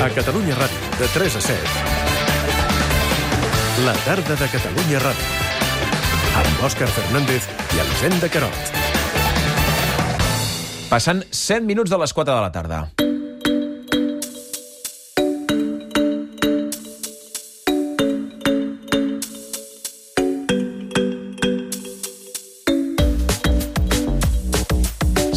A Catalunya Ràdio, de 3 a 7. La tarda de Catalunya Ràdio. Amb Òscar Fernández i Elisenda Carot. Passen 7 minuts de les 4 de la tarda.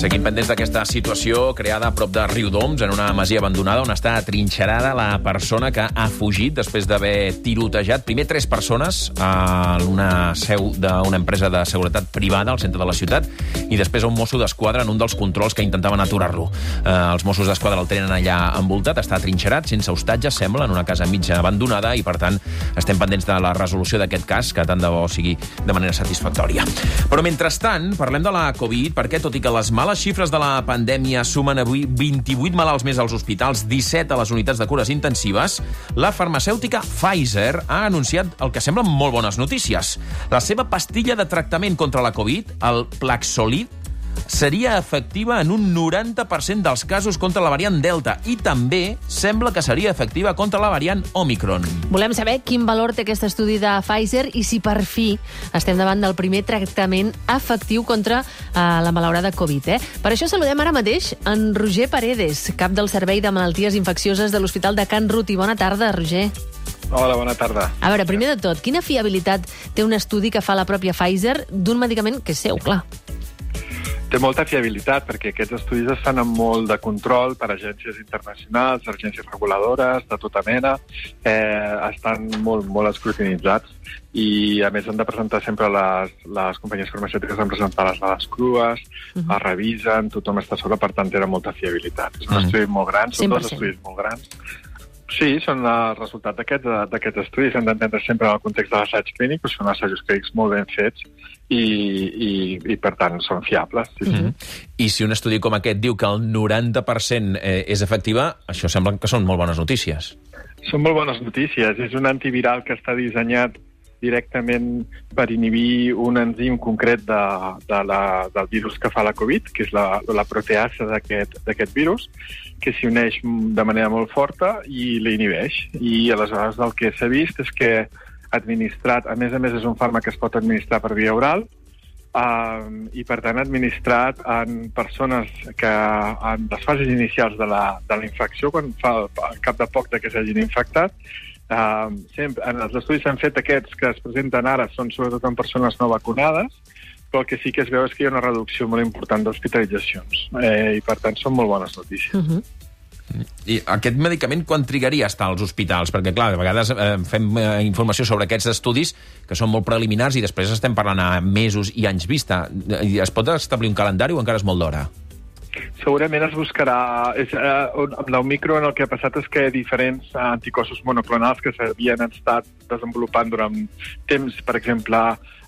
Seguim pendents d'aquesta situació creada a prop de Riudoms, en una masia abandonada on està atrinxerada la persona que ha fugit després d'haver tirotejat primer tres persones a una seu d'una empresa de seguretat privada al centre de la ciutat i després a un mosso d'esquadra en un dels controls que intentaven aturar-lo. Eh, els Mossos d'Esquadra el tenen allà envoltat, està atrinxerat, sense hostatge, sembla, en una casa mitja abandonada i, per tant, estem pendents de la resolució d'aquest cas, que tant de bo sigui de manera satisfactòria. Però, mentrestant, parlem de la Covid, perquè, tot i que les males xifres de la pandèmia sumen avui 28 malalts més als hospitals, 17 a les unitats de cures intensives, la farmacèutica Pfizer ha anunciat el que semblen molt bones notícies. La seva pastilla de tractament contra la Covid, el Plaxolid, seria efectiva en un 90% dels casos contra la variant Delta i també sembla que seria efectiva contra la variant Omicron. Volem saber quin valor té aquest estudi de Pfizer i si per fi estem davant del primer tractament efectiu contra uh, la malaurada Covid. Eh? Per això saludem ara mateix en Roger Paredes, cap del Servei de Malalties Infeccioses de l'Hospital de Can Ruti. Bona tarda, Roger. Hola, bona tarda. A veure, primer de tot, quina fiabilitat té un estudi que fa la pròpia Pfizer d'un medicament que és seu, clar? Té molta fiabilitat perquè aquests estudis es fan amb molt de control per agències internacionals, agències reguladores, de tota mena, eh, estan molt, molt escrutinitzats i a més han de presentar sempre les, les companyies farmacèutiques han de presentar les dades crues, uh -huh. es revisen, tothom està sobre, per tant té molta fiabilitat. És un uh -huh. estudi molt gran, són 100%. dos estudis molt grans. Sí, són el resultat d'aquests d'aquest estudis. Hem d'entendre sempre en el context de l'assaig clínic, però són assajos clínics molt ben fets i, i, i per tant, són fiables. Sí, Mm -hmm. I si un estudi com aquest diu que el 90% eh, és efectiva, això sembla que són molt bones notícies. Són molt bones notícies. És un antiviral que està dissenyat directament per inhibir un enzim concret de, de la, del virus que fa la Covid, que és la, la proteasa d'aquest virus, que s'hi uneix de manera molt forta i l'inhibeix. I aleshores el que s'ha vist és que administrat, a més a més és un fàrmac que es pot administrar per via oral, uh, i per tant administrat en persones que en les fases inicials de la, de la infecció, quan fa al cap de poc de que s'hagin infectat, Uh, sempre, en els estudis s'han fet aquests que es presenten ara són sobretot en persones no vacunades, però el que sí que es veu és que hi ha una reducció molt important d'hospitalitzacions eh, i per tant són molt bones notícies. Uh -huh. I aquest medicament quan trigaria a estar als hospitals? Perquè, clar, de vegades eh, fem eh, informació sobre aquests estudis que són molt preliminars i després estem parlant a mesos i anys vista. I es pot establir un calendari o encara és molt d'hora? Segurament es buscarà... És, eh, amb l'Omicron el que ha passat és que diferents anticossos monoclonals que s'havien estat desenvolupant durant temps, per exemple,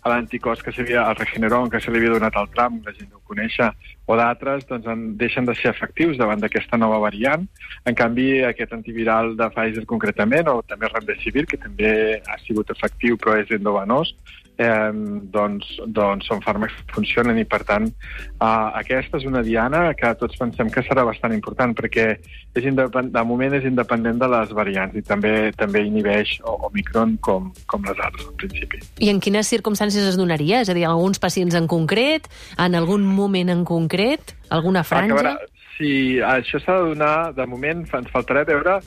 a l'anticòs que s'havia, el Regeneron, que se li havia donat al Trump, la gent no ho conèixer, o d'altres, doncs en, deixen de ser efectius davant d'aquesta nova variant. En canvi, aquest antiviral de Pfizer concretament, o també Remdesivir, que també ha sigut efectiu però és endovenós, eh, doncs, doncs són fàrmacs que funcionen i, per tant, eh, aquesta és una diana que tots pensem que serà bastant important perquè és de moment és independent de les variants i també també inhibeix Omicron com, com les altres, al principi. I en quines circumstàncies es donaria? És a dir, alguns pacients en concret, en algun moment en concret, alguna franja? Acabarà, sí, això s'ha de donar, de moment, ens faltarà veure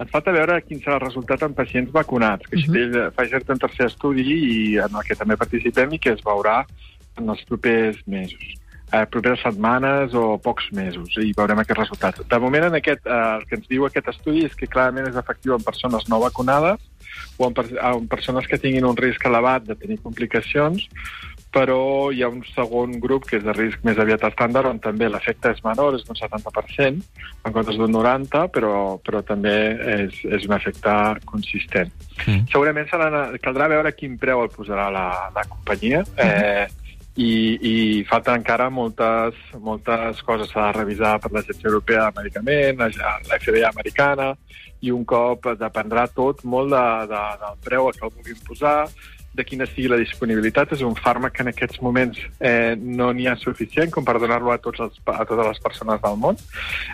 ens falta veure quin serà el resultat en pacients vacunats, que uh -huh. això Pfizer té un tercer estudi i en el que també participem i que es veurà en els propers mesos eh, properes setmanes o pocs mesos i veurem aquest resultat. De moment, en aquest, eh, el que ens diu aquest estudi és que clarament és efectiu en persones no vacunades o en, per, en persones que tinguin un risc elevat de tenir complicacions, però hi ha un segon grup que és de risc més aviat estàndard on també l'efecte és menor, és d'un 70% en comptes d'un 90%, però, però també és, és un efecte consistent. Mm. Segurament caldrà veure quin preu el posarà la, la companyia, eh, i, i falten encara moltes, moltes coses. De revisar per l'Agència Europea de Medicament, la, la FDA americana, i un cop dependrà tot molt de, de, del preu que el vulguin posar, de quina sigui la disponibilitat. És un fàrmac que en aquests moments eh, no n'hi ha suficient com per donar-lo a, tots els, a totes les persones del món,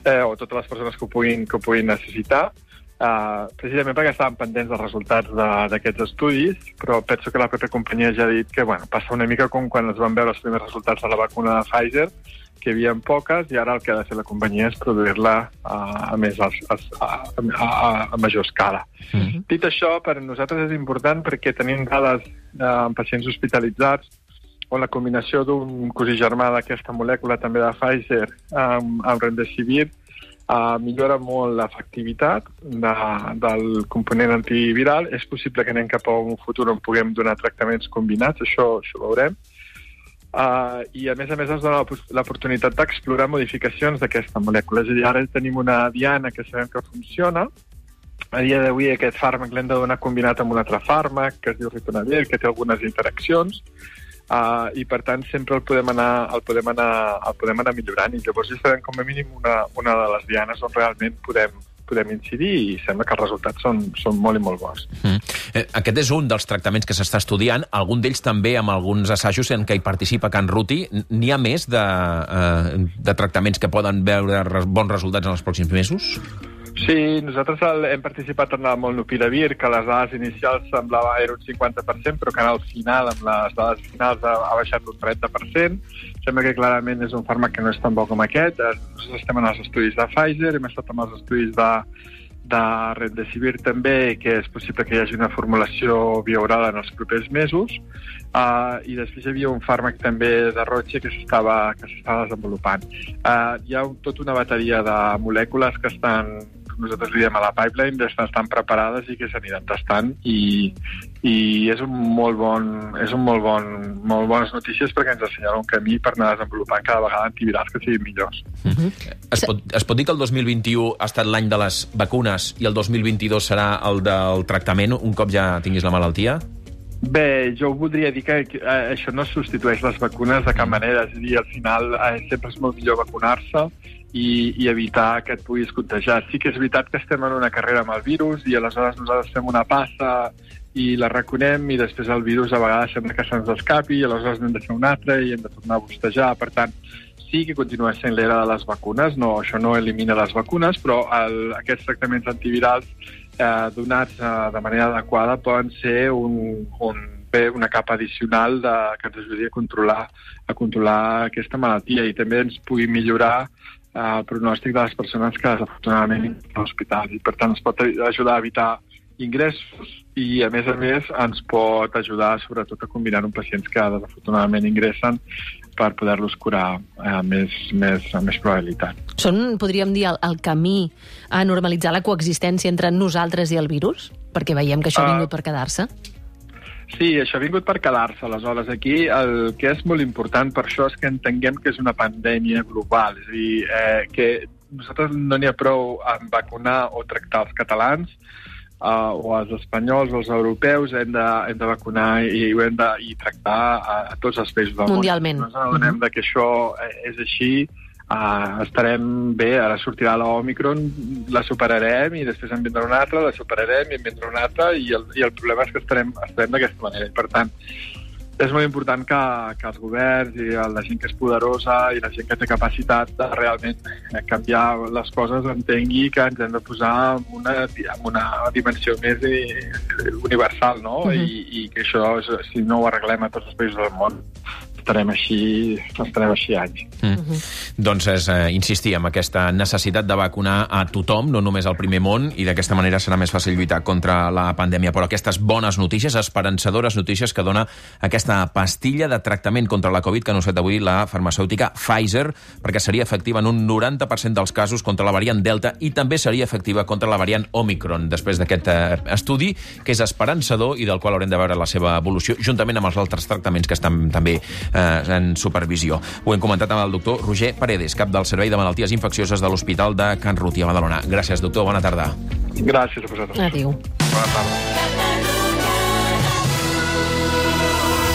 eh, o a totes les persones que ho puguin, que ho puguin necessitar, uh, precisament perquè estaven pendents dels resultats de- d'aquests estudis, però penso que la pròpia companyia ja ha dit que bueno, passa una mica com quan es van veure els primers resultats de la vacuna de Pfizer, que hi havia poques, i ara el que ha de fer la companyia és produir-la uh, a, més a, a, a, a, a major escala. Mm. Dit això, per a nosaltres és important perquè tenim dades eh, en pacients hospitalitzats on la combinació d'un cosí germà d'aquesta molècula també de Pfizer amb, amb Remdesivir uh, millora molt l'efectivitat de, del component antiviral. És possible que anem cap a un futur on puguem donar tractaments combinats, això, això ho veurem. Uh, I, a més a més, ens dona l'oportunitat d'explorar modificacions d'aquesta molècula. És a dir, ara tenim una diana que sabem que funciona, a dia d'avui aquest fàrmac l'hem de donar combinat amb un altre fàrmac que es diu ritonavir, que té algunes interaccions, uh, i per tant sempre el podem anar, el podem anar, el podem anar millorant i llavors ja sabem com a mínim una, una de les dianes on realment podem, podem incidir i sembla que els resultats són, són molt i molt bons. Mm. Eh, Aquest és un dels tractaments que s'està estudiant, algun d'ells també amb alguns assajos en què hi participa Can Ruti. N'hi ha més de, eh, de tractaments que poden veure bons resultats en els pròxims mesos? Sí, nosaltres hem participat en el Molnupiravir, que les dades inicials semblava era un 50%, però que al final, amb les dades finals, ha, ha baixat un 30%. Sembla que clarament és un fàrmac que no és tan bo com aquest. Eh, Nosaltres estem en els estudis de Pfizer, hem estat en els estudis de, de Remdesivir també, que és possible que hi hagi una formulació bioral en els propers mesos, uh, i després hi havia un fàrmac també de Roche que s'estava desenvolupant. Uh, hi ha un, tota una bateria de molècules que estan nosaltres diem a la pipeline, estan, estan preparades i que s'aniran tastant i, i és un molt bon, és un molt bon, molt bones notícies perquè ens assenyala un camí per anar desenvolupant cada vegada antivirals que siguin millors. Es pot, es pot dir que el 2021 ha estat l'any de les vacunes i el 2022 serà el del tractament un cop ja tinguis la malaltia? Bé, jo voldria dir que eh, això no substitueix les vacunes de cap manera. És a dir, al final eh, sempre és molt millor vacunar-se i, i evitar que et puguis contagiar. Sí que és veritat que estem en una carrera amb el virus i aleshores nosaltres fem una passa i la reconem i després el virus a vegades sembla que se'ns escapi i aleshores n'hem de fer una altra i hem de tornar a bostejar. Per tant, sí que continua sent l'era de les vacunes, no, això no elimina les vacunes, però el, aquests tractaments antivirals eh, donats eh, de manera adequada poden ser un, un, bé, una capa addicional de, que ens ajudi a controlar, a controlar aquesta malaltia i també ens pugui millorar eh, pronòstic de les persones que desafortunadament entren a l'hospital i per tant ens pot ajudar a evitar ingressos i a més a més ens pot ajudar sobretot a combinar amb pacients que desafortunadament ingressen per poder-los curar eh, més, més, amb més probabilitat. Són, podríem dir, el, el camí a normalitzar la coexistència entre nosaltres i el virus? Perquè veiem que això ha Ah. vingut per quedar-se. Sí, això ha vingut per quedar-se. Aleshores, aquí el que és molt important per això és que entenguem que és una pandèmia global. És a dir, eh, que nosaltres no n'hi ha prou en vacunar o tractar els catalans uh, o els espanyols o els europeus, hem de, hem de vacunar i ho hem de i tractar a, a tots els països del Mundialment. món. No ens adonem de que això eh, és així, uh, estarem bé, ara sortirà la Omicron, la superarem i després en vindrà una altra, la superarem i en vindrà una altra i el, i el problema és que estarem, estarem d'aquesta manera. I, per tant, és molt important que, que els governs i la gent que és poderosa i la gent que té capacitat de realment canviar les coses entengui que ens hem de posar en una, en una dimensió més universal, no? Mhm. I, I que això, si no ho arreglem a tots els països del món, estarem així, estarem així anys. Mm. Doncs és eh, insistir en aquesta necessitat de vacunar a tothom, no només al primer món, i d'aquesta manera serà més fàcil lluitar contra la pandèmia. Però aquestes bones notícies, esperançadores notícies que dona aquesta pastilla de tractament contra la Covid que ha anunciat avui la farmacèutica Pfizer, perquè seria efectiva en un 90% dels casos contra la variant Delta i també seria efectiva contra la variant Omicron, després d'aquest eh, estudi, que és esperançador i del qual haurem de veure la seva evolució, juntament amb els altres tractaments que estan també eh, en supervisió. Ho hem comentat amb el doctor Roger Paredes, cap del Servei de Malalties Infeccioses de l'Hospital de Can Ruti a Badalona. Gràcies, doctor. Bona tarda. Gràcies a vosaltres. Adéu. Bona tarda.